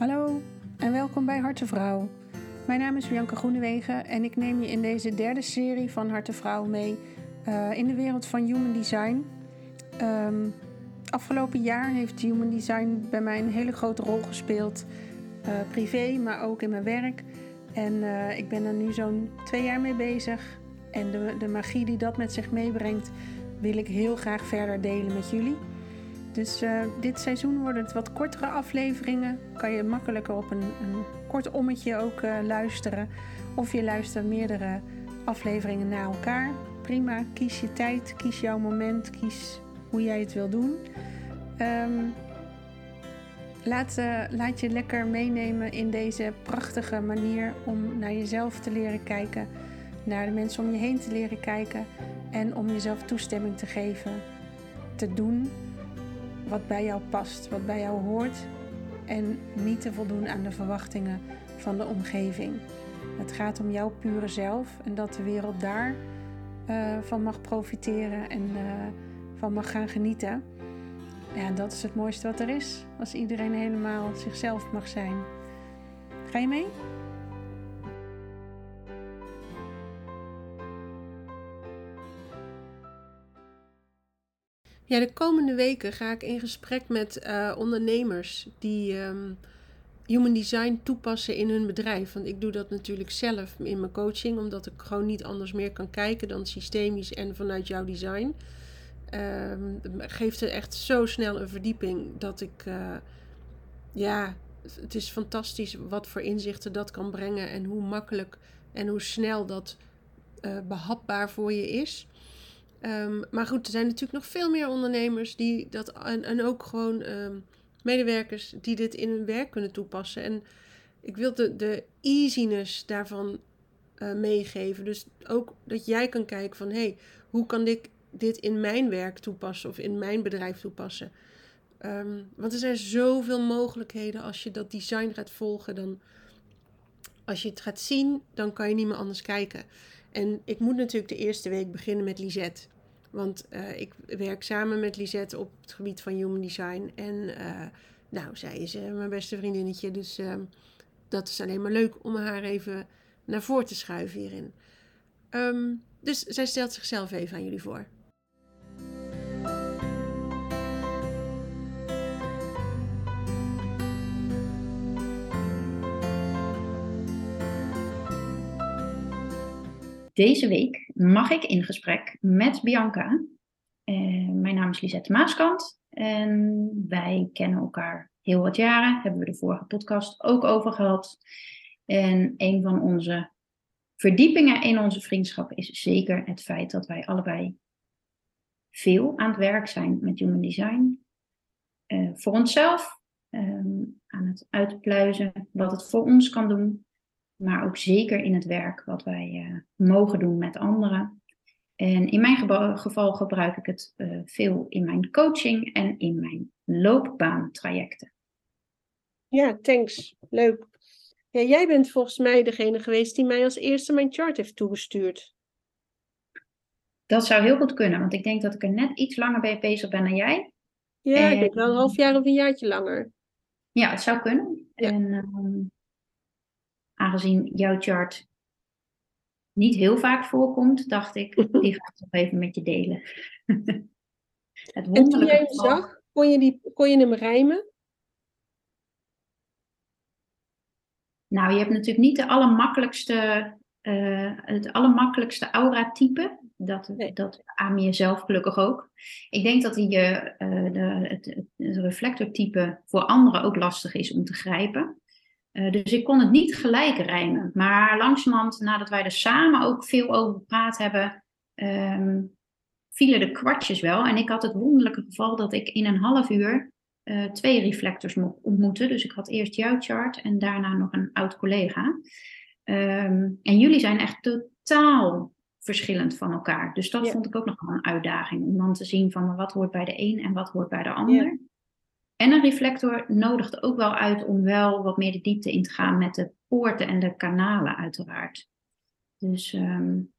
Hallo en welkom bij Harte Vrouw. Mijn naam is Bianca Groenewegen en ik neem je in deze derde serie van Harte Vrouw mee uh, in de wereld van human design. Um, afgelopen jaar heeft human design bij mij een hele grote rol gespeeld, uh, privé, maar ook in mijn werk. En uh, ik ben er nu zo'n twee jaar mee bezig. En de, de magie die dat met zich meebrengt, wil ik heel graag verder delen met jullie. Dus uh, dit seizoen worden het wat kortere afleveringen. Kan je makkelijker op een, een kort ommetje ook uh, luisteren. Of je luistert meerdere afleveringen na elkaar. Prima, kies je tijd, kies jouw moment, kies hoe jij het wil doen. Um, laat, uh, laat je lekker meenemen in deze prachtige manier om naar jezelf te leren kijken. Naar de mensen om je heen te leren kijken. En om jezelf toestemming te geven. Te doen wat bij jou past, wat bij jou hoort en niet te voldoen aan de verwachtingen van de omgeving. Het gaat om jouw pure zelf en dat de wereld daar uh, van mag profiteren en uh, van mag gaan genieten. Ja, dat is het mooiste wat er is, als iedereen helemaal zichzelf mag zijn. Ga je mee? Ja, de komende weken ga ik in gesprek met uh, ondernemers die um, human design toepassen in hun bedrijf. Want ik doe dat natuurlijk zelf in mijn coaching, omdat ik gewoon niet anders meer kan kijken dan systemisch en vanuit jouw design. Um, geeft er echt zo snel een verdieping dat ik, uh, ja, het is fantastisch wat voor inzichten dat kan brengen en hoe makkelijk en hoe snel dat uh, behapbaar voor je is. Um, maar goed, er zijn natuurlijk nog veel meer ondernemers die dat en, ook gewoon um, medewerkers die dit in hun werk kunnen toepassen. En ik wil de, de easiness daarvan uh, meegeven. Dus ook dat jij kan kijken van hé, hey, hoe kan ik dit in mijn werk toepassen of in mijn bedrijf toepassen? Um, want er zijn zoveel mogelijkheden als je dat design gaat volgen. Dan, als je het gaat zien, dan kan je niet meer anders kijken. En ik moet natuurlijk de eerste week beginnen met Lisette. Want uh, ik werk samen met Lisette op het gebied van human design. En uh, nou, zij is uh, mijn beste vriendinnetje. Dus ehm, dat is alleen maar leuk om haar even naar voren te schuiven hierin. Um, dus zij stelt zichzelf even aan jullie voor. Deze week mag ik in gesprek met Bianca. Uh, mijn naam is Lisette Maaskant en wij kennen elkaar heel wat jaren. Hebben we de vorige podcast ook over gehad. En een van onze verdiepingen in onze vriendschap is zeker het feit dat wij allebei veel aan het werk zijn met human design. Uh, voor onszelf, um, aan het uitpluizen wat het voor ons kan doen maar ook zeker in het werk wat wij uh, mogen doen met anderen. En in mijn geval gebruik ik het uh, veel in mijn coaching en in mijn loopbaantrajecten. Ja, thanks. Leuk. Ja, jij bent volgens mij degene geweest die mij als eerste mijn chart heeft toegestuurd. Dat zou heel goed kunnen, want ik denk dat ik er net iets langer bij bezig ben dan jij. Ja, en... ik denk wel een half jaar of een jaartje langer. Ja, het zou kunnen. Ja. En, um, aangezien jouw chart niet heel vaak voorkomt, dacht ik, die ga ik nog even met je delen. het en toen jij hem zag, kon je, die, kon je hem rijmen? Nou, je hebt natuurlijk niet de allermakkelijkste, uh, het allermakkelijkste aura-type. Dat, nee. dat aan jezelf gelukkig ook. Ik denk dat die, uh, de, het, het reflectortype voor anderen ook lastig is om te grijpen. Uh, dus ik kon het niet gelijk rijmen. Maar langzamerhand, nadat wij er samen ook veel over gepraat hebben, um, vielen de kwartjes wel. En ik had het wonderlijke geval dat ik in een half uur uh, twee reflectors mocht ontmoeten. Dus ik had eerst jouw chart en daarna nog een oud collega. Um, en jullie zijn echt totaal verschillend van elkaar. Dus dat ja. vond ik ook nog wel een uitdaging. Om dan te zien van wat hoort bij de een en wat hoort bij de ander. En een reflector nodigt ook wel uit om wel wat meer de diepte in te gaan met de poorten en de kanalen uiteraard. Dus um,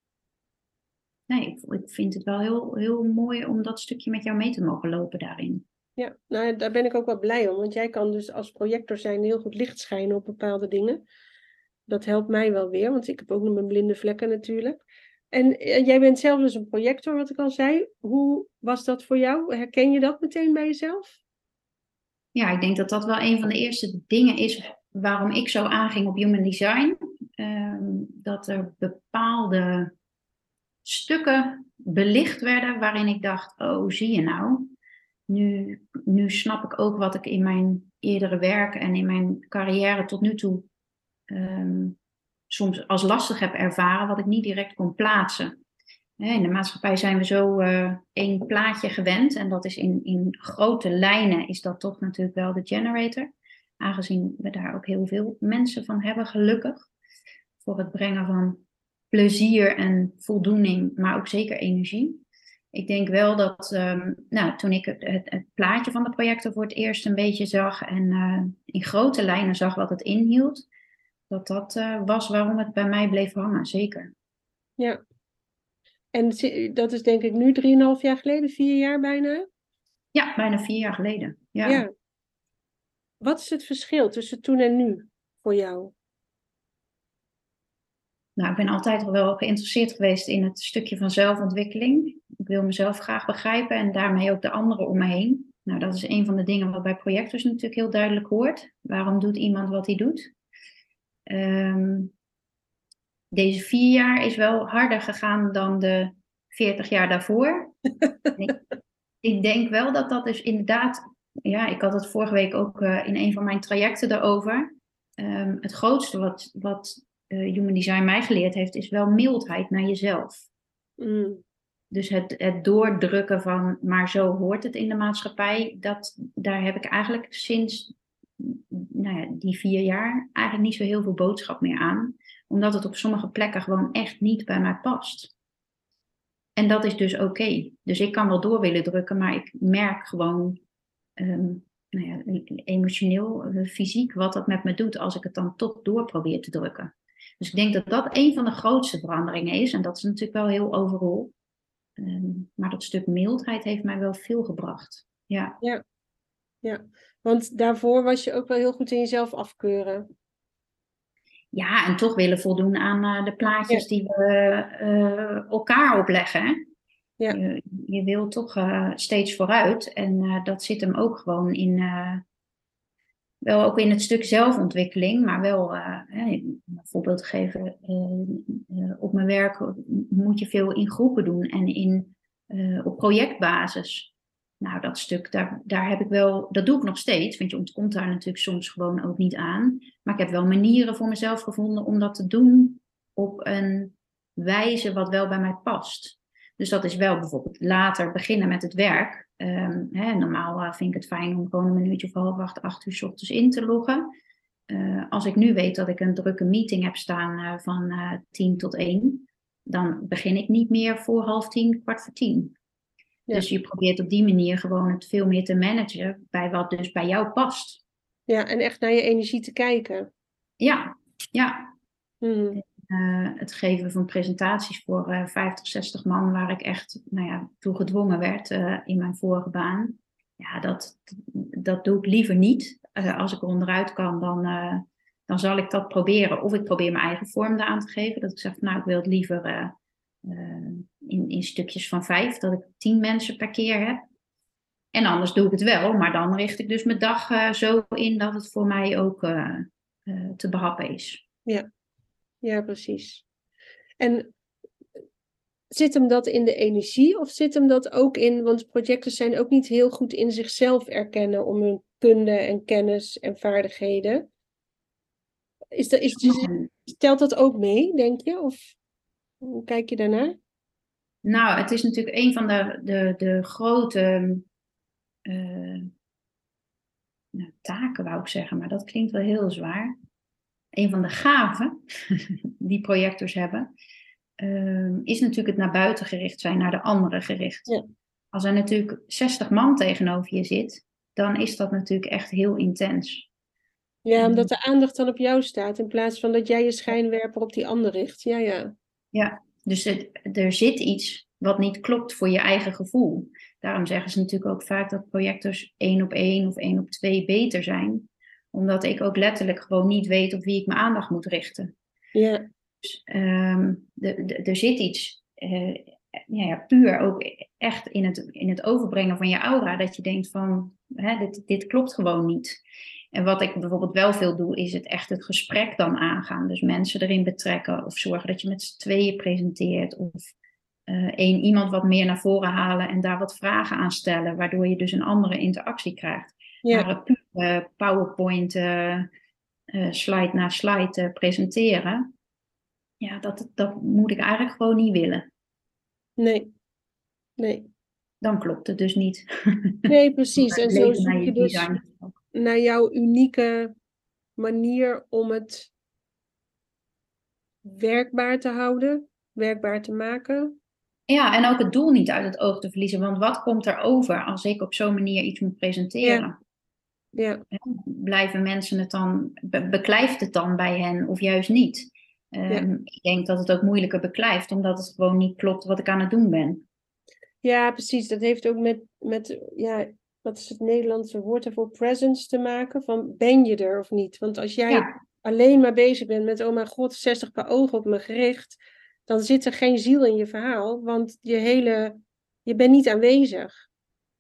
nee, ik, ik, vind het wel heel, heel mooi om dat stukje met jou mee te mogen lopen daarin. Ja, nou, daar ben ik ook wel blij om, want jij kan dus als projector zijn heel goed licht schijnen op bepaalde dingen. Dat helpt mij wel weer, want ik heb ook nog mijn blinde vlekken natuurlijk. En eh, jij bent zelf dus een projector, wat ik al zei. Hoe was dat voor jou? Herken je dat meteen bij jezelf? Ja, ik denk dat dat wel een van de eerste dingen is waarom ik zo aanging op human design. Ehm, dat er bepaalde stukken belicht werden waarin ik dacht, oh zie je nou, nu, nu snap ik ook wat ik in mijn eerdere werk en in mijn carrière tot nu toe ehm, soms als lastig heb ervaren, wat ik niet direct kon plaatsen. In de maatschappij zijn we zo uh, één plaatje gewend en dat is in, in grote lijnen is dat toch natuurlijk wel de generator. Aangezien we daar ook heel veel mensen van hebben, gelukkig. Voor het brengen van plezier en voldoening, maar ook zeker energie. Ik denk wel dat um, nou, toen ik het, het, plaatje van de projecten voor het eerst een beetje zag en uh, in grote lijnen zag wat het inhield, dat dat uh, was waarom het bij mij bleef hangen, zeker. Ja, en dat is denk ik nu drieënhalf jaar geleden, vier jaar bijna? Ja, bijna vier jaar geleden. Ja. ja. Wat is het verschil tussen toen en nu voor jou? Nou, ik ben altijd wel geïnteresseerd geweest in het stukje van zelfontwikkeling. Ik wil mezelf graag begrijpen en daarmee ook de anderen om me heen. Nou, dat is een van de dingen wat bij projectors natuurlijk heel duidelijk hoort. Waarom doet iemand wat hij doet? Um, deze vier jaar is wel harder gegaan dan de 40 jaar daarvoor. ik, ik, denk wel dat dat dus inderdaad, ja, ik had het vorige week ook uh, in een van mijn trajecten erover. Um, het grootste wat, wat uh, Human Design mij geleerd heeft, is wel mildheid naar jezelf. Mm. Dus het, het doordrukken van, maar zo hoort het in de maatschappij, dat, daar heb ik eigenlijk sinds nou ja, die vier jaar eigenlijk niet zo heel veel boodschap meer aan omdat het op sommige plekken gewoon echt niet bij mij past. En dat is dus oké. Dus ik kan wel door willen drukken, maar ik merk gewoon um, nou ja, emotioneel, eh, fysiek, wat dat met me doet als ik het dan toch door probeer te drukken. Dus ik denk dat dat een van de grootste veranderingen is. En dat is natuurlijk wel heel overal. Um, maar dat stuk mildheid heeft mij wel veel gebracht. Ja. Ja, want daarvoor was je ook wel heel goed in jezelf afkeuren. Ja, en toch willen voldoen aan uh, de plaatjes die we uh, elkaar opleggen. Ja. Je, je wil toch uh, steeds vooruit. En dat zit hem ook gewoon in, wel ook in het stuk zelfontwikkeling, maar wel, een voorbeeld geven, op mijn werk moet je veel in groepen doen en in, op projectbasis. Nou, dat stuk, daar, daar heb ik wel, dat doe ik nog steeds, want je ontkomt daar natuurlijk soms gewoon ook niet aan. Maar ik heb wel manieren voor mezelf gevonden om dat te doen op een wijze wat wel bij mij past. Dus dat is wel bijvoorbeeld later beginnen met het werk. Um, hè, normaal uh, vind ik het fijn om gewoon een minuutje of half acht, acht uur s ochtends in te loggen. Uh, als ik nu weet dat ik een drukke meeting heb staan uh, van tien tot één, dan begin ik niet meer voor half tien, kwart voor tien. Dus je probeert op die manier gewoon het veel meer te managen bij wat dus bij jou past. Ja, en echt naar je energie te kijken. Ja, ja. Hmm. Uh, het geven van presentaties voor uh, 50, 60 man, waar ik echt nou ja, toe gedwongen werd uh, in mijn vorige baan. Ja, dat, dat doe ik liever niet. Eh, als ik er onderuit kan, dan, dan zal ik dat proberen. Of ik probeer mijn eigen vorm eraan te geven. Dat ik zeg, nou, ik wil het liever in, in stukjes van vijf, dat ik tien mensen per keer heb. En anders doe ik het wel, maar dan richt ik dus mijn dag uh, zo in dat het voor mij ook uh, te behappen is. Ja. ja, precies. En zit hem dat in de energie of zit hem dat ook in, want projecten zijn ook niet heel goed in zichzelf erkennen om hun kunde en kennis en vaardigheden. Is dat, is, stelt dat ook mee, denk je? Of? Hoe kijk je daarnaar? Nou, het is natuurlijk een van de, de, de grote uh, nou, taken, wou ik zeggen, maar dat klinkt wel heel zwaar. Een van de gaven die projectors hebben, uh, is natuurlijk het naar buiten gericht zijn, naar de anderen gericht. Ja. Als er natuurlijk 60 man tegenover je zit, dan is dat natuurlijk echt heel intens. Ja, omdat de aandacht dan op jou staat in plaats van dat jij je schijnwerper op die ander richt. Ja, ja. Ja, dus er zit iets wat niet klopt voor je eigen gevoel. Daarom zeggen ze natuurlijk ook vaak dat projectors één op één of één op twee beter zijn. Omdat ik ook letterlijk gewoon niet weet op wie ik mijn aandacht moet richten. Ja. Dus, ehm, de, de, er zit iets uh, ja, puur ook echt in het, in het overbrengen van je aura. Dat je denkt van, hè, dit, dit klopt gewoon niet. En wat ik bijvoorbeeld wel veel doe, is het echt het gesprek dan aangaan. Dus mensen erin betrekken of zorgen dat je met z'n tweeën presenteert. Of uh, één iemand wat meer naar voren halen en daar wat vragen aan stellen. Waardoor je dus een andere interactie krijgt. Ja. Maar puur PowerPoint, uh, slide na slide presenteren. Ja, dat, dat moet ik eigenlijk gewoon niet willen. Nee. Nee. Dan klopt het dus niet. Nee, precies. en zo zoek je dus naar jouw unieke manier om het werkbaar te houden, werkbaar te maken. Ja, en ook het doel niet uit het oog te verliezen. Want wat komt er over als ik op zo'n manier iets moet presenteren? Ja. ja. Blijven mensen het dan, beklijft het dan bij hen of juist niet? Um, Ik denk dat het ook moeilijker beklijft, omdat het gewoon niet klopt wat ik aan het doen ben. Ja, precies. Dat heeft ook met, met ja, wat is het Nederlandse woord ervoor, presence te maken. Van ben je er of niet? Want als jij alleen maar bezig bent met, oh mijn god, 60 paar ogen op me gericht, dan zit er geen ziel in je verhaal, want je hele, je bent niet aanwezig.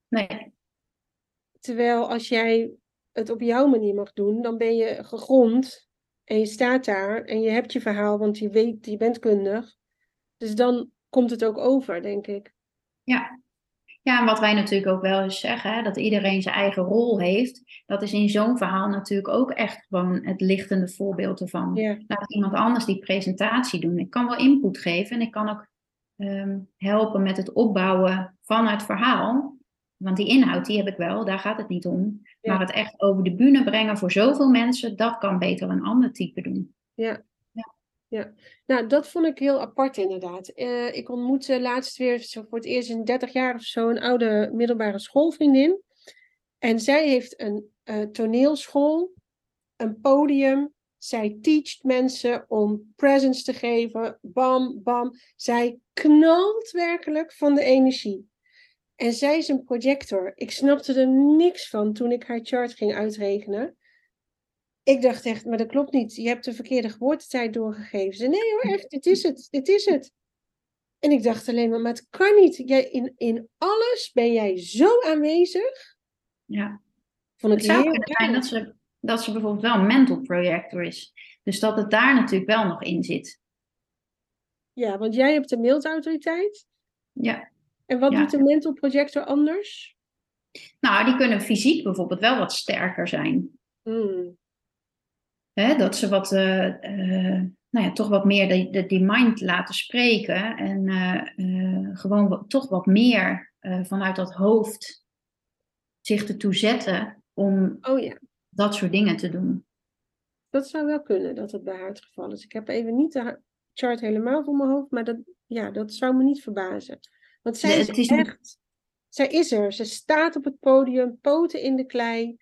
Nee. Terwijl als jij het op jouw manier mag doen, dan ben je gegrond en je staat daar en je hebt je verhaal, want je weet, je bent kundig. Dus dan komt het ook over, denk ik. Ja, ja, en wat wij natuurlijk ook wel eens zeggen, hè, dat iedereen zijn eigen rol heeft, dat is in zo'n verhaal natuurlijk ook echt gewoon het lichtende voorbeeld ervan. Ja. Laat iemand anders die presentatie doen. Ik kan wel input geven en ik kan ook ehm, helpen met het opbouwen van het verhaal. Want die inhoud, die heb ik wel, daar gaat het niet om. Maar het echt over de bühne brengen voor zoveel mensen, dat kan beter een ander type doen. Ja, ja, nou dat vond ik heel apart inderdaad. Uh, ik ontmoette laatst weer voor het eerst in 30 jaar of zo een oude middelbare schoolvriendin. En zij heeft een uh, toneelschool, een podium. Zij teacht mensen om presents te geven. Bam, bam. Zij knalt werkelijk van de energie. En zij is een projector. Ik snapte er niks van toen ik haar chart ging uitrekenen. Ik dacht echt, maar dat klopt niet. Je hebt de verkeerde geboortetijd doorgegeven. Ze, nee hoor, echt, dit is het, dit is het. En ik dacht alleen maar, maar het kan niet. Jij, in, in alles ben jij zo aanwezig. Ja. Vond het zou kunnen zijn dat ze, dat ze bijvoorbeeld wel een mental projector is. Dus dat het daar natuurlijk wel nog in zit. Ja, want jij hebt de mildautoriteit. Ja. En wat doet de mental projector anders? Nou, die kunnen fysiek bijvoorbeeld wel wat sterker zijn. Hmm. Hè, dat ze wat, uh, uh, nou ja, toch wat meer die, die, die mind laten spreken. En uh, gewoon toch wat meer vanuit dat hoofd zich ertoe zetten om oh, ja. dat soort dingen te doen. Dat zou wel kunnen dat het bij haar het geval is. Ik heb even niet de chart helemaal voor mijn hoofd, maar dat, ja, dat zou me niet verbazen. Want zij is, is echt, zij is er. Ze staat op het podium, poten in de klei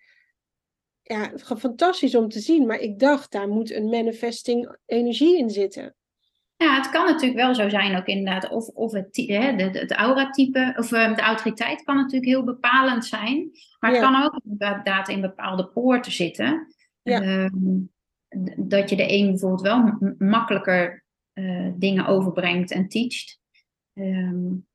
ja, fantastisch om te zien. Maar ik dacht, daar moet een manifesting energie in zitten. Ja, het kan natuurlijk wel zo zijn ook inderdaad. Of, of het, hè, de, het aura-type, of uh, de autoriteit kan natuurlijk heel bepalend zijn. Maar het kan ook inderdaad in bepaalde poorten zitten. Ja. Ehm, dat je de een bijvoorbeeld wel makkelijker uh, dingen overbrengt en teacht. Um,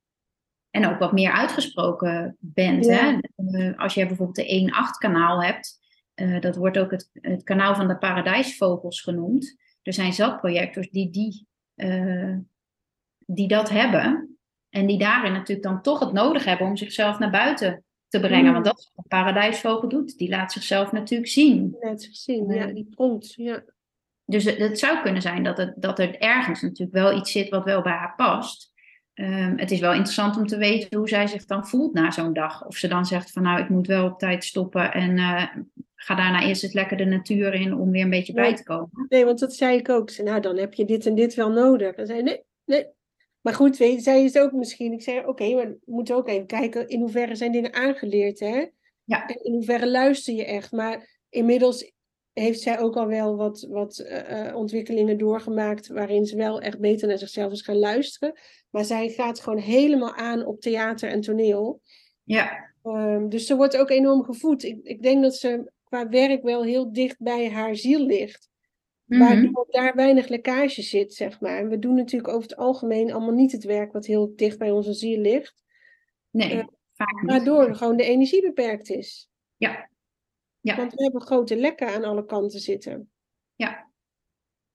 en ook wat meer uitgesproken bent. Hè? Uh, als je bijvoorbeeld de 1-8 kanaal hebt, uh, dat wordt ook het, het, kanaal van de paradijsvogels genoemd. Er zijn zat projectors die, die, uh, die dat hebben. En die daarin natuurlijk dan toch het nodig hebben om zichzelf naar buiten te brengen. Mm. Want dat is wat een paradijsvogel doet. Die laat zichzelf natuurlijk zien. Laat zich zien, ja, die pronkt, ja. Dus het, het, zou kunnen zijn dat, het, dat er ergens natuurlijk wel iets zit wat wel bij haar past. Um, het is wel interessant om te weten hoe zij zich dan voelt na zo'n dag. Of ze dan zegt van nou, ik moet wel op tijd stoppen en uh, ga daarna eerst eens lekker de natuur in om weer een beetje bij te komen. Nee, want dat zei ik ook. Zei, nou, dan heb je dit en dit wel nodig. En zei nee, nee. Maar goed, weet, zij is ook misschien. Ik zei, oké, maar we moeten ook even kijken in hoeverre zijn dingen aangeleerd, hè? Ja. En in hoeverre luister je echt. Maar inmiddels heeft zij ook al wel wat, wat uh, ontwikkelingen doorgemaakt waarin ze wel echt beter naar zichzelf is gaan luisteren. Maar zij gaat gewoon helemaal aan op theater en toneel. Ja. Um, dus ze wordt ook enorm gevoed. Ik, ik denk dat ze qua werk wel heel dicht bij haar ziel ligt. Mm -hmm. Waardoor daar weinig lekkage zit, zeg maar. En we doen natuurlijk over het algemeen allemaal niet het werk wat heel dicht bij onze ziel ligt. Nee, uh, vaak niet. Waardoor gewoon de energie beperkt is. Ja. Ja. Want we hebben grote lekken aan alle kanten zitten. Ja.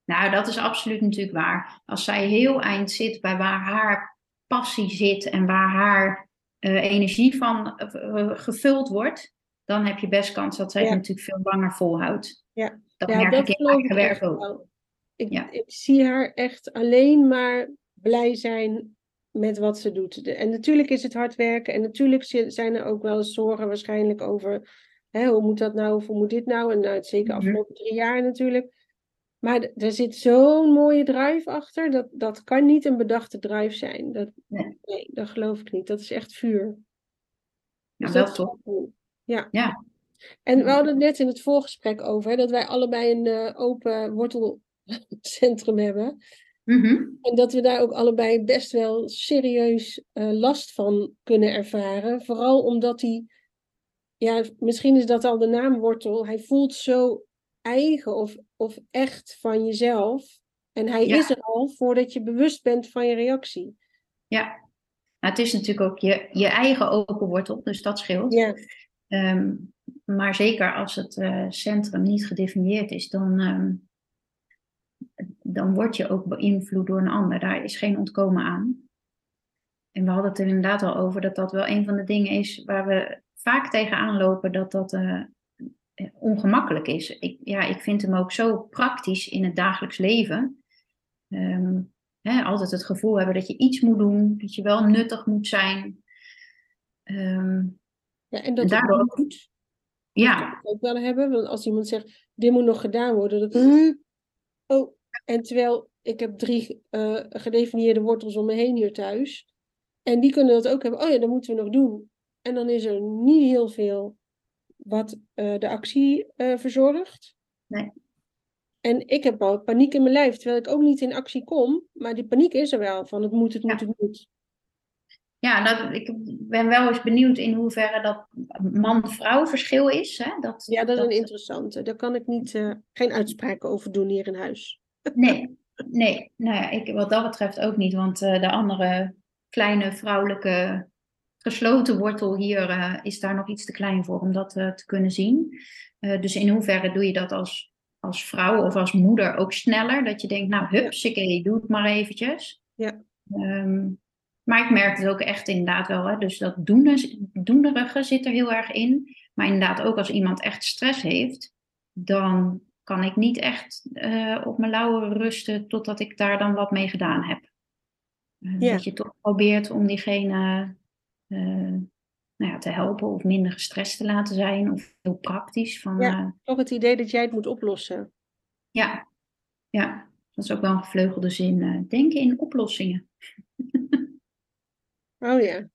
Nou, dat is absoluut natuurlijk waar. Als zij heel eind zit bij waar haar passie zit en waar haar uh, energie van uh, gevuld wordt, dan heb je best kans dat zij ja. het natuurlijk veel langer volhoudt. Ja. Dat ja, merk dat ik in werk ook. wel. Ik, Ja. ik zie haar echt alleen maar blij zijn met wat ze doet. En natuurlijk is het hard werken en natuurlijk zi- zijn er ook wel zorgen waarschijnlijk over hè, hoe moet dat nou of hoe moet dit nou? En nou, het zeker Mhm. afgelopen drie jaar natuurlijk. Maar er zit zo'n mooie drive achter. Dat, dat kan niet een bedachte drive zijn. Dat, Nee. nee, dat geloof ik niet. Dat is echt vuur. Ja, Dus wel is toch? Ja. Ja. En we hadden het net in het voorgesprek over hè, dat wij allebei een eh, open wortelcentrum hebben. Mhm. En dat we daar ook allebei best wel serieus eh, last van kunnen ervaren. Vooral omdat hij, ja, misschien is dat al de naam wortel. Hij voelt zo eigen of, of echt van jezelf. En hij Ja. is er al voordat je bewust bent van je reactie. Ja. Nou, het is natuurlijk ook je, je eigen open wortel, dus dat scheelt. Ja, Ehm, maar zeker als het eh, centrum niet gedefinieerd is, dan, ehm, dan word je ook beïnvloed door een ander. Daar is geen ontkomen aan. En we hadden het er inderdaad al over dat dat wel een van de dingen is waar we vaak tegenaan lopen dat dat eh, ongemakkelijk is. Ik, ja, ik vind hem ook zo praktisch in het dagelijks leven. Ehm, hè, altijd het gevoel hebben dat je iets moet doen, dat je wel nuttig moet zijn. Ehm, ja en dat daardoor het ook- moet. ja, Dat ook wel hebben. Want als iemand zegt, dit moet nog gedaan worden. Dan, "Huh? oh, en terwijl ik heb drie eh, gedefinieerde wortels om me heen hier thuis. En die kunnen dat ook hebben. Oh ja, dat moeten we nog doen. En dan is er niet heel veel wat eh, de actie eh, verzorgt. Nee. En ik heb al paniek in mijn lijf, terwijl ik ook niet in actie kom. Maar die paniek is er wel, van het moet, het moet, Ja. het moet. Ja, dat, ik ben wel eens benieuwd in hoeverre dat man-vrouw verschil is. Hè? Dat, Ja, dat is een interessante. Daar kan ik niet, eh, geen uitspraken over doen hier in huis. Nee, nee. Nou ja, ik, wat dat betreft ook niet. Want de andere kleine vrouwelijke gesloten wortel hier eh, is daar nog iets te klein voor om dat eh, te kunnen zien. Eh, dus in hoeverre doe je dat als, als vrouw of als moeder ook sneller? Dat je denkt, nou hupsakee, doe het maar eventjes. Ja. Ehm, maar ik merk het ook echt inderdaad wel. Hè? Dus dat doene- doenerige zit er heel erg in. Maar inderdaad ook als iemand echt stress heeft, dan kan ik niet echt op mijn lauwen rusten totdat ik daar dan wat mee gedaan heb. Ja. Dat je toch probeert om diegene nou ja, te helpen of minder gestrest te laten zijn. Of heel praktisch. Van, Ja. ja. Toch het idee dat jij het moet oplossen. ja, ja, dat is ook wel een gevleugelde zin. eh, denken in oplossingen. Oh ja.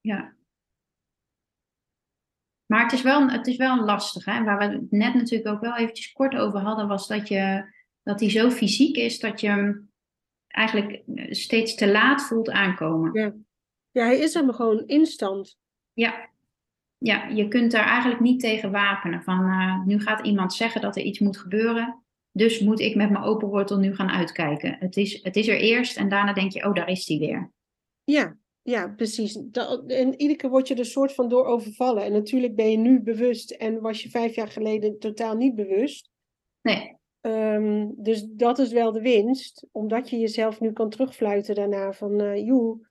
Ja. Maar het is wel, het is wel lastig. Hè? Waar we het net natuurlijk ook wel eventjes kort over hadden, was dat, je, dat die zo fysiek is dat je hem eigenlijk eh, steeds te laat voelt aankomen. Ja. Ja, hij is maar gewoon instant. Ja. Ja, je kunt daar eigenlijk niet tegen wapenen. Van eh, nu gaat iemand zeggen dat er iets moet gebeuren. Dus moet ik met mijn open wortel nu gaan uitkijken. Het is, het is er eerst en daarna denk je, oh, daar is die weer. Ja, ja, precies. En iedere keer word je er soort van door overvallen. En natuurlijk ben je nu bewust en was je vijf jaar geleden totaal niet bewust. Nee, Ehm, dus dat is wel de winst, omdat je jezelf nu kan terugfluiten daarna van, joe,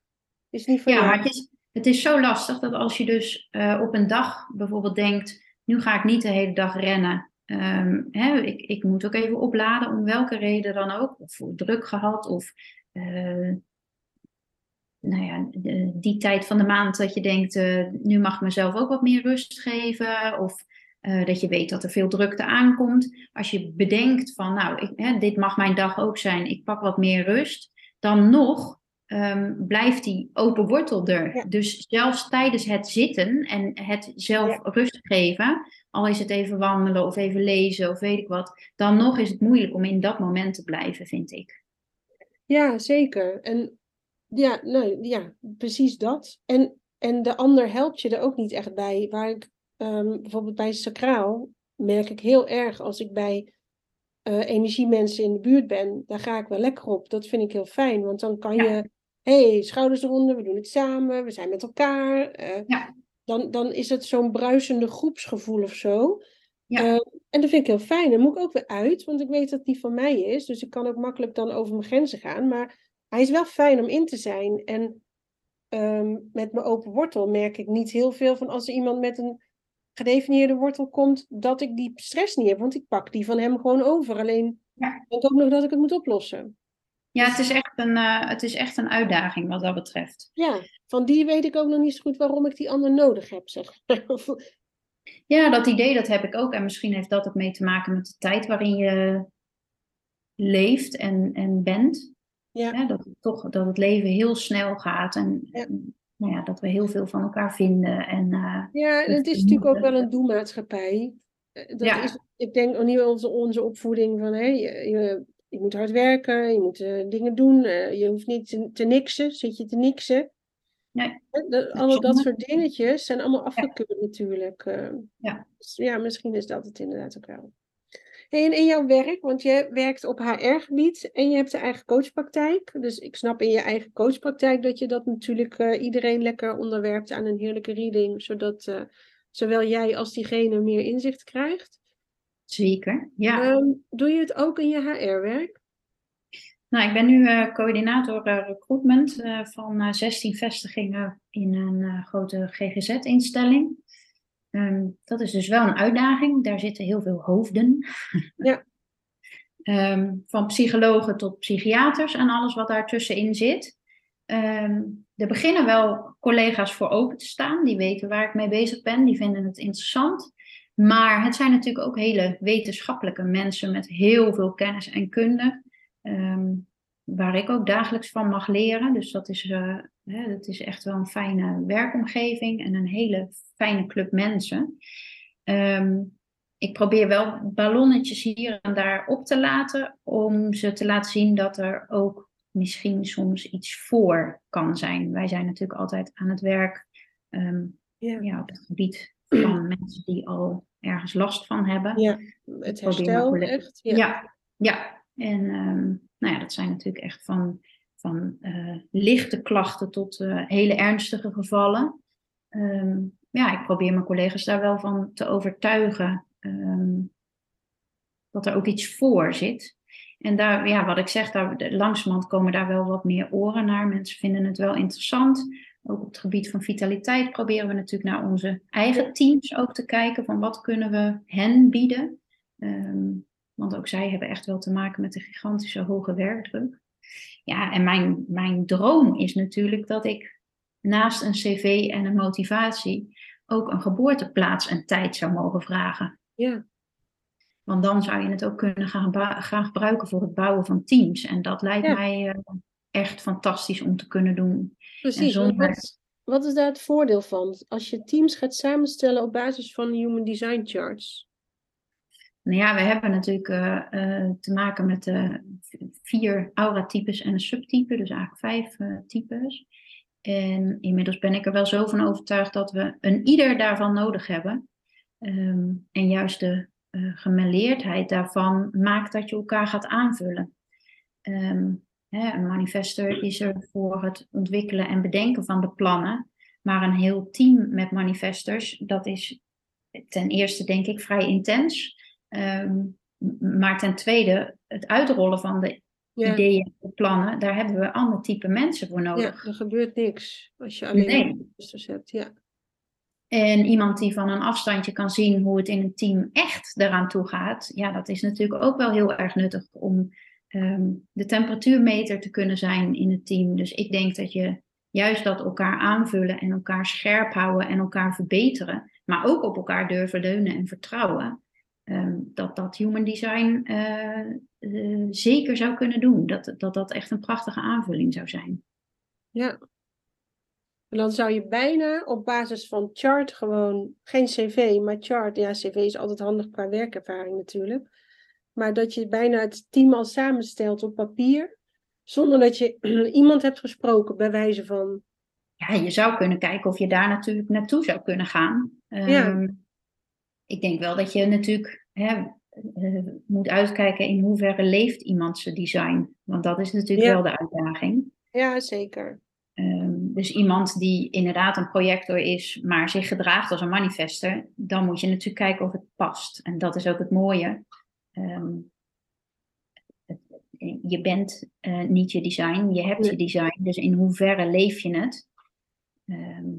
is niet van Ja, maar het is, het is zo lastig dat als je dus eh, op een dag bijvoorbeeld denkt, nu ga ik niet de hele dag rennen. Ehm, hè, ik, ik moet ook even opladen, om welke reden dan ook. Of druk gehad, of eh, nou ja, die tijd van de maand dat je denkt, eh, nu mag ik mezelf ook wat meer rust geven. Of dat je weet dat er veel drukte aankomt. Als je bedenkt van, nou, ik, hè, dit mag mijn dag ook zijn, ik pak wat meer rust. Dan nog um, blijft die open wortel er. Dus zelfs tijdens het zitten en het zelf rust geven, al is het even wandelen of even lezen of weet ik wat, dan nog is het moeilijk om in dat moment te blijven, vind ik. Ja, zeker. En ja, nou, ja precies dat. En, en de ander helpt je er ook niet echt bij. Waar ik um, bijvoorbeeld bij sacraal merk ik heel erg als ik bij uh, energiemensen in de buurt ben, daar ga ik wel lekker op. Dat vind ik heel fijn, want dan kan je, hey, schouders eronder, we doen het samen, we zijn met elkaar. Uh, ja. dan, dan is het zo'n bruisende groepsgevoel of zo. Ja. Uh, en dat vind ik heel fijn. Dan moet ik ook weer uit, want ik weet dat die van mij is. Dus ik kan ook makkelijk dan over mijn grenzen gaan. Maar hij is wel fijn om in te zijn. En um, met mijn open wortel merk ik niet heel veel van als er iemand met een gedefinieerde wortel komt, dat ik die stress niet heb. Want ik pak die van hem gewoon over. Alleen ja. ik denk ook nog dat ik het moet oplossen. Ja, het is, echt een, uh, het is echt een uitdaging wat dat betreft. Ja, van die weet ik ook nog niet zo goed waarom ik die ander nodig heb, zeg Ja, dat idee dat heb ik ook. En misschien heeft dat het mee te maken met de tijd waarin je leeft en, en bent. Ja. dat, het toch, dat het leven heel snel gaat en, ja nou ja, dat we heel veel van elkaar vinden. En, uh, ja, en het is natuurlijk ook wel een doelmaatschappij. Eh, dat ja. is, ik denk ook niet onze, onze opvoeding van hey, je, je, moet hard werken, je moet uh, dingen doen, uh, je hoeft niet te, te niksen, zit je te niksen. Nee. Dat, alle dat soort dingetjes zijn allemaal afgekeurd ja. natuurlijk. ja. Dus ja, misschien is dat het inderdaad ook wel. En in jouw werk, want je werkt op HR-gebied en je hebt een eigen coachpraktijk. Dus ik snap in je eigen coachpraktijk dat je dat natuurlijk iedereen lekker onderwerpt aan een heerlijke reading, zodat zowel jij als diegene meer inzicht krijgt. Zeker, ja. Um, doe je het ook in je HR-werk? Nou, ik ben nu uh, coördinator recruitment van 16 vestigingen in een grote GGZ-instelling. Ehm, dat is dus wel een uitdaging. Daar zitten heel veel hoofden. Ja. um, van psychologen tot psychiaters en alles wat daartussenin zit. Um, er beginnen wel collega's voor open te staan. Die weten waar ik mee bezig ben. Die vinden het interessant. Maar het zijn natuurlijk ook hele wetenschappelijke mensen met heel veel kennis en kunde. waar ik ook dagelijks van mag leren. Dus dat is, uh, hè, dat is echt wel een fijne werkomgeving en een hele fijne club mensen. Ehm, ik probeer wel ballonnetjes hier en daar op te laten, om ze te laten zien dat er ook misschien soms iets voor kan zijn. Wij zijn natuurlijk altijd aan het werk um, ja, op het gebied van mensen die al ergens last van hebben. Ja, het herstel echt. Ja, ja, ja. en um, nou ja, dat zijn natuurlijk echt van, van uh, lichte klachten tot uh, hele ernstige gevallen. Um, ja, ik probeer mijn collega's daar wel van te overtuigen um, dat er ook iets voor zit. En daar, ja, wat ik zeg, daar, langzamerhand komen daar wel wat meer oren naar. Mensen vinden het wel interessant. Ook op het gebied van vitaliteit proberen we natuurlijk naar onze eigen teams ook te kijken. Van wat kunnen we hen bieden? Um, want ook zij hebben echt wel te maken met een gigantische hoge werkdruk. Ja, en mijn, mijn droom is natuurlijk dat ik naast een cv en een motivatie ook een geboorteplaats en tijd zou mogen vragen. Ja. Want dan zou je het ook kunnen gaan, gaan gebruiken voor het bouwen van teams. En dat lijkt mij uh, echt fantastisch om te kunnen doen. Precies. Zonder... Wat, wat, is daar het voordeel van? Als je teams gaat samenstellen op basis van Human Design Charts. Nou ja, we hebben natuurlijk uh, uh, te maken met vier aura-types en een subtype, dus eigenlijk vijf types. En inmiddels ben ik er wel zo van overtuigd dat we een ieder daarvan nodig hebben. Ehm, en juist de gemêleerdheid daarvan maakt dat je elkaar gaat aanvullen. Ehm, hè, een manifester is er voor het ontwikkelen en bedenken van de plannen. Maar een heel team met manifestors, dat is ten eerste denk ik vrij intens. Ehm, maar ten tweede, het uitrollen van de ideeën en plannen, daar hebben we ander type mensen voor nodig. Ja, er gebeurt niks als je alleen nee. hebt. Ja. En iemand die van een afstandje kan zien hoe het in een team echt eraan toe gaat, ja, dat is natuurlijk ook wel heel erg nuttig om ehm, de temperatuurmeter te kunnen zijn in het team. Dus ik denk dat je juist dat elkaar aanvullen en elkaar scherp houden en elkaar verbeteren, maar ook op elkaar durven leunen en vertrouwen, Ehm, dat dat human design uh, uh, zeker zou kunnen doen. Dat, dat dat echt een prachtige aanvulling zou zijn. Ja. En dan zou je bijna op basis van chart gewoon, geen cv, maar chart. Ja, cv is altijd handig qua werkervaring natuurlijk. Maar dat je bijna het team al samenstelt op papier. Zonder dat je iemand hebt gesproken, bij wijze van. Ja, je zou kunnen kijken of je daar natuurlijk naartoe zou kunnen gaan. Ja. Ehm, ik denk wel dat je natuurlijk hè, eh, moet uitkijken in hoeverre leeft iemand zijn design. Want dat is natuurlijk Ja. wel de uitdaging. Ja, zeker. Ehm, dus iemand die inderdaad een projector is, maar zich gedraagt als een manifester, dan moet je natuurlijk kijken of het past. En dat is ook het mooie. Ehm, je bent eh, niet je design, je hebt Nee. je design. Dus in hoeverre leef je het? Ehm,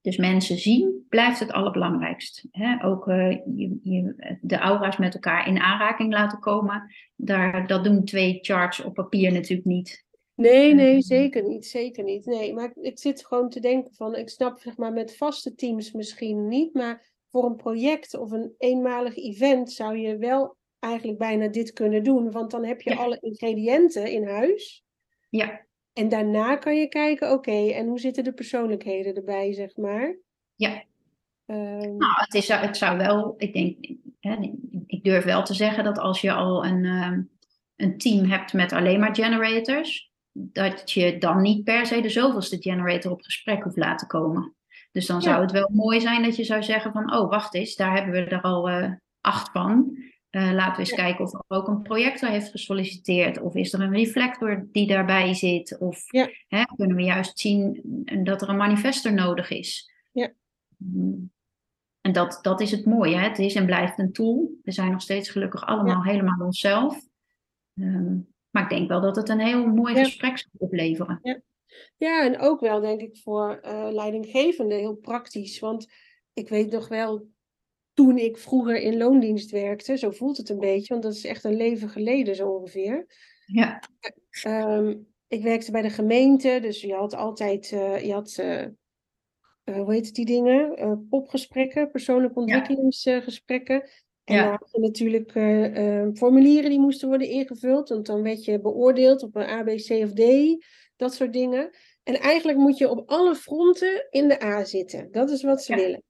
dus mensen zien blijft het allerbelangrijkst. Hè? Ook eh, je, je, de aura's met elkaar in aanraking laten komen. Daar, dat doen twee charts op papier natuurlijk niet. Nee, nee, Ehm. zeker niet. Zeker niet. Nee, maar ik, ik zit gewoon te denken van, ik snap zeg maar met vaste teams misschien niet, maar voor een project of een eenmalig event zou je wel eigenlijk bijna dit kunnen doen, want dan heb je Ja. alle ingrediënten in huis. Ja, En daarna kan je kijken, oké, en hoe zitten de persoonlijkheden erbij, zeg maar. ja. Ehm, Nou, het, is, het zou wel, ik denk, hè, ik durf wel te zeggen dat als je al een, ehm, een team hebt met alleen maar generators, dat je dan niet per se de zoveelste generator op gesprek hoeft laten komen. Dus dan zou het wel mooi zijn dat je zou zeggen van, oh wacht eens, daar hebben we er al eh, acht van. Eh, laten we eens Ja. kijken of er ook een projector heeft gesolliciteerd. Of is er een reflector die daarbij zit? Of Ja. hè, kunnen we juist zien dat er een manifester nodig is? Ja. Mm. En dat, dat is het mooie. Hè? Het is en blijft een tool. We zijn nog steeds gelukkig allemaal helemaal onszelf. Ehm, maar ik denk wel dat het een heel mooi gesprek zal opleveren. Ja, en ook wel denk ik voor eh leidinggevenden heel praktisch. Want ik weet nog wel, toen ik vroeger in loondienst werkte, zo voelt het een beetje, want dat is echt een leven geleden zo ongeveer. Ja, Ehm, ik werkte bij de gemeente, dus je had altijd, eh, je had, eh, hoe heet het die dingen? Popgesprekken, persoonlijke ontwikkelingsgesprekken. En Ja. dan natuurlijk formulieren die moesten worden ingevuld, want dan werd je beoordeeld op een A, B, C of D, dat soort dingen. En eigenlijk moet je op alle fronten in de A zitten. Dat is wat ze Ja. willen.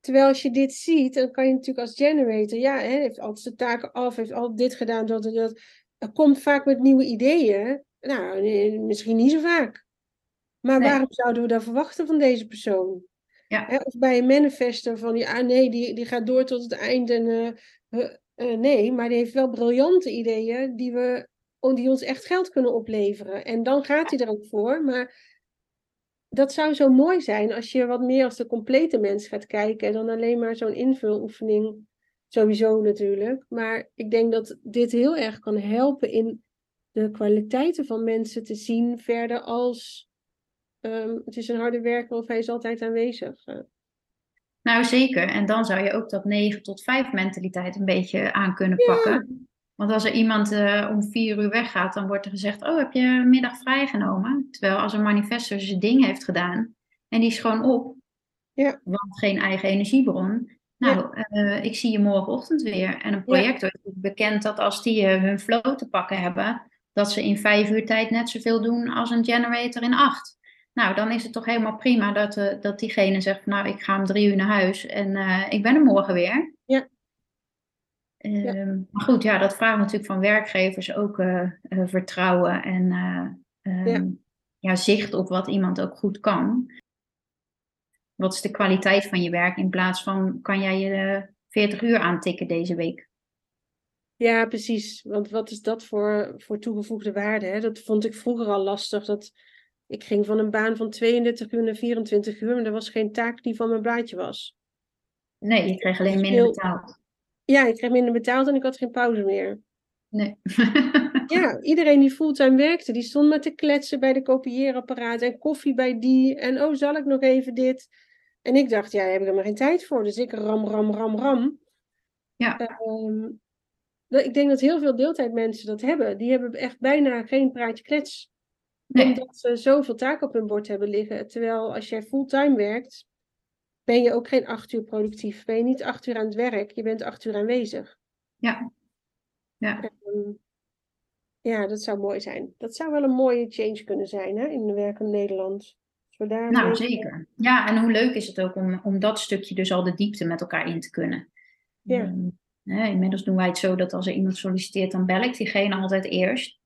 Terwijl als je dit ziet, dan kan je natuurlijk als generator, ja, hè, heeft altijd zijn taken af, heeft altijd dit gedaan, dat en dat. Er komt vaak met nieuwe ideeën. Nou, misschien niet zo vaak. Maar Nee. waarom zouden we dat verwachten van deze persoon? Ja. Hè, of bij een manifester van, ja, nee, die, die gaat door tot het eind. En, eh, eh, eh, nee, maar die heeft wel briljante ideeën die, we, die ons echt geld kunnen opleveren. En dan gaat hij er ook voor. Maar dat zou zo mooi zijn als je wat meer als de complete mens gaat kijken dan alleen maar zo'n invuloefening. Sowieso natuurlijk. Maar ik denk dat dit heel erg kan helpen in de kwaliteiten van mensen te zien verder als ehm, het is een harde werker of hij is altijd aanwezig. Eh, nou zeker. En dan zou je ook dat 9 tot 5 mentaliteit een beetje aan kunnen pakken. Want als er iemand eh, om vier uur weggaat, dan wordt er gezegd: Oh, heb je middag vrijgenomen? Terwijl als een manifestor zijn ding heeft gedaan en die is gewoon op, Ja. want geen eigen energiebron. Nou, eh, ik zie je morgenochtend weer. En een projector is bekend dat als die eh, hun flow te pakken hebben, dat ze in vijf uur tijd net zoveel doen als een generator in acht. Nou, dan is het toch helemaal prima dat, dat diegene zegt: Nou, ik ga om drie uur naar huis en ik ben er morgen weer. Ja. Ehm, Maar goed, ja, dat vraagt natuurlijk van werkgevers ook eh, eh, vertrouwen en eh, ehm, Ja. ja, zicht op wat iemand ook goed kan. Wat is de kwaliteit van je werk in plaats van kan jij je eh, 40 uur aantikken deze week? Ja, precies. Want wat is dat voor, voor toegevoegde waarde? Hè? Dat vond ik vroeger al lastig. Dat ik ging van een baan van 32 uur naar 24 uur, maar er was geen taak die van mijn blaadje was. Nee, je kreeg alleen minder Heel- betaald. Ja, ik kreeg minder betaald en ik had geen pauze meer. Nee. Ja, iedereen die fulltime werkte, die stond met te kletsen bij de kopieerapparaat en koffie bij die. En oh, zal ik nog even dit? En ik dacht, ja, daar heb ik helemaal geen tijd voor. Dus ik ram, ram, ram, ram. Ja. Ehm, ik denk dat heel veel deeltijdmensen dat hebben. Die hebben echt bijna geen praatje klets. Nee. Omdat ze zoveel taken op hun bord hebben liggen. Terwijl als jij fulltime werkt, ben je ook geen acht uur productief. Ben je niet acht uur aan het werk, je bent acht uur aanwezig. Ja. Ja. Ehm, Ja, dat zou mooi zijn. Dat zou wel een mooie change kunnen zijn hè, in de werkende Nederland. Daar nou, zeker. Ja, en hoe leuk is het ook om, om dat stukje dus al de diepte met elkaar in te kunnen. Ja. Um, hè, inmiddels doen wij het zo dat als er iemand solliciteert, dan bel ik diegene altijd eerst.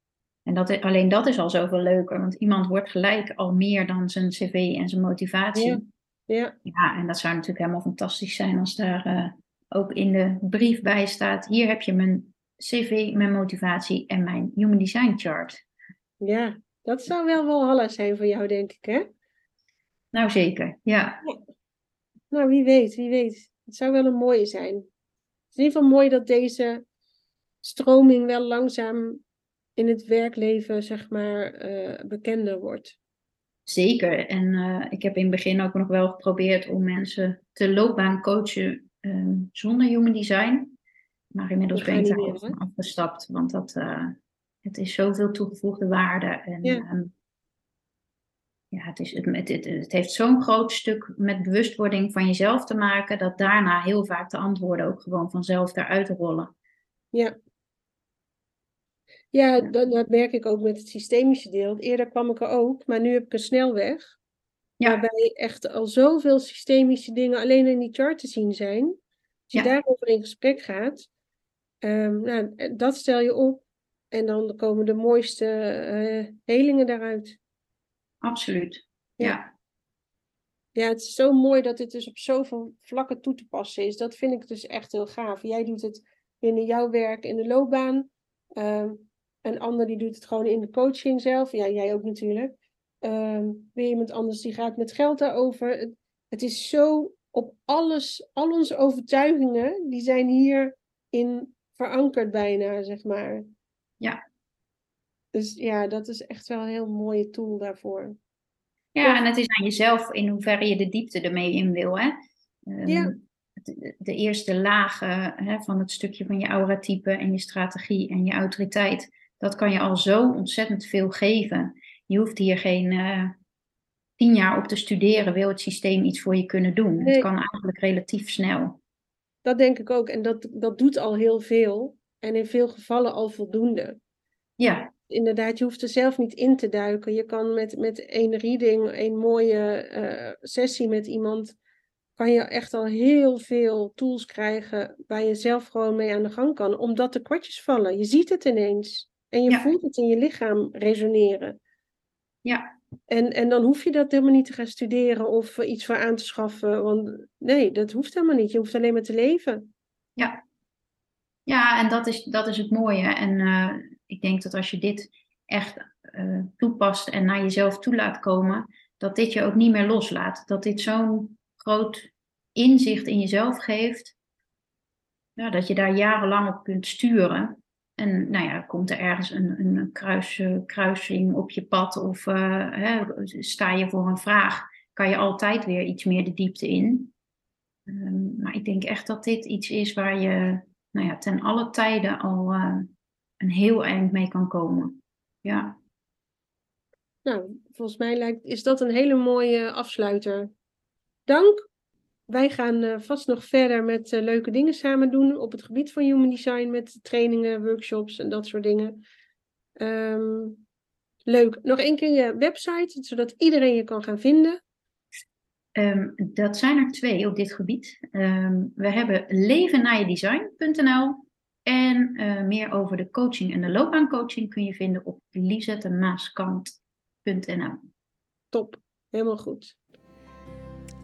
En dat, alleen dat is al zoveel leuker, want iemand wordt gelijk al meer dan zijn cv en zijn motivatie. Ja, ja. ja en dat zou natuurlijk helemaal fantastisch zijn als daar uh, ook in de brief bij staat: hier heb je mijn cv, mijn motivatie en mijn human design chart. Ja, dat zou wel wel hallo zijn voor jou, denk ik, hè? Nou, zeker, ja. Nou, wie weet, wie weet. Het zou wel een mooie zijn. Het is in ieder geval mooi dat deze stroming wel langzaam in het werkleven, zeg maar, uh, bekender wordt. Zeker. En uh, ik heb in het begin ook nog wel geprobeerd om mensen te loopbaan coachen uh, zonder human design. Maar inmiddels ben ik daar van afgestapt, want dat, uh, het is zoveel toegevoegde waarde. En ja, um, ja het, is, het, het, het heeft zo'n groot stuk met bewustwording van jezelf te maken, dat daarna heel vaak de antwoorden ook gewoon vanzelf eruit rollen. Ja, ja, dat, dat, merk ik ook met het systemische deel. Eerder kwam ik er ook, maar nu heb ik een snelweg. Ja. Waarbij echt al zoveel systemische dingen alleen in die chart te zien zijn. Als je daarover in gesprek gaat, um, nou, dat stel je op. En dan komen de mooiste uh, helingen daaruit. Absoluut, ja. Ja, het is zo mooi dat dit dus op zoveel vlakken toe te passen is. Dat vind ik dus echt heel gaaf. Jij doet het binnen jouw werk in de loopbaan. Um, een ander die doet het gewoon in de coaching zelf. Ja, jij ook natuurlijk. Um, weer iemand anders die gaat met geld daarover. Het, het is zo op alles, al onze overtuigingen, die zijn hierin verankerd bijna, zeg maar. Ja. Dus ja, dat is echt wel een heel mooie tool daarvoor. Ja, en het is aan jezelf in hoeverre je de diepte ermee in wil, hè? Um, ja. De, de, eerste lagen hè, van het stukje van je auratype en je strategie en je autoriteit dat kan je al zo ontzettend veel geven. Je hoeft hier geen uh, tien jaar op te studeren, wil het systeem iets voor je kunnen doen. Het kan eigenlijk relatief snel. Dat denk ik ook. En dat, dat doet al heel veel. En in veel gevallen al voldoende. Ja. Inderdaad, je hoeft er zelf niet in te duiken. Je kan met, met één reading, één mooie uh, sessie met iemand, kan je echt al heel veel tools krijgen waar je zelf gewoon mee aan de gang kan. Omdat de kwartjes vallen. Je ziet het ineens. En je voelt het in je lichaam resoneren. Ja. En, en dan hoef je dat helemaal niet te gaan studeren of iets voor aan te schaffen. Want nee, dat hoeft helemaal niet. Je hoeft alleen maar te leven. Ja, ja en dat is, dat is het mooie. En uh, ik denk dat als je dit echt uh, toepast en naar jezelf toe laat komen, dat dit je ook niet meer loslaat. Dat dit zo'n groot inzicht in jezelf geeft, ja, dat je daar jarenlang op kunt sturen. En nou ja, komt er ergens een, een kruis, kruising op je pad of uh, hè, sta je voor een vraag, kan je altijd weer iets meer de diepte in. Um, maar ik denk echt dat dit iets is waar je nou ja, ten alle tijden al uh, een heel eind mee kan komen. Ja. Nou, volgens mij lijkt, is dat een hele mooie afsluiter. Dank wij gaan uh, vast nog verder met uh, leuke dingen samen doen op het gebied van human design met trainingen, workshops en dat soort dingen. Um, leuk. Nog één keer je website, zodat iedereen je kan gaan vinden. Um, dat zijn er twee op dit gebied. Um, we hebben levennajedesign.nl en uh, meer over de coaching en de loopbaancoaching kun je vinden op lisettemaaskant.nl. Top, helemaal goed.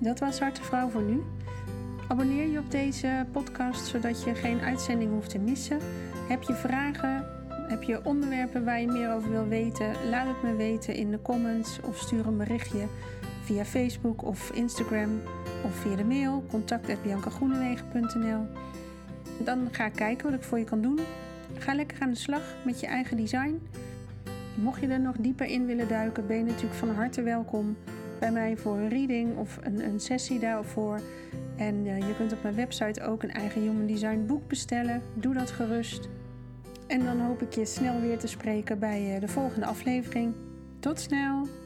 Dat was Harte Vrouw voor nu. Abonneer je op deze podcast zodat je geen uitzending hoeft te missen. Heb je vragen? Heb je onderwerpen waar je meer over wil weten? Laat het me weten in de comments of stuur een berichtje via Facebook of Instagram of via de mail contact@biancagroenewegen.nl. Dan ga ik kijken wat ik voor je kan doen. Ga lekker aan de slag met je eigen design. Mocht je er nog dieper in willen duiken, ben je natuurlijk van harte welkom bij mij voor een reading of een, een sessie daarvoor. En uh, je kunt op mijn website ook een eigen Human Design boek bestellen. Doe dat gerust. En dan hoop ik je snel weer te spreken bij uh, de volgende aflevering. Tot snel!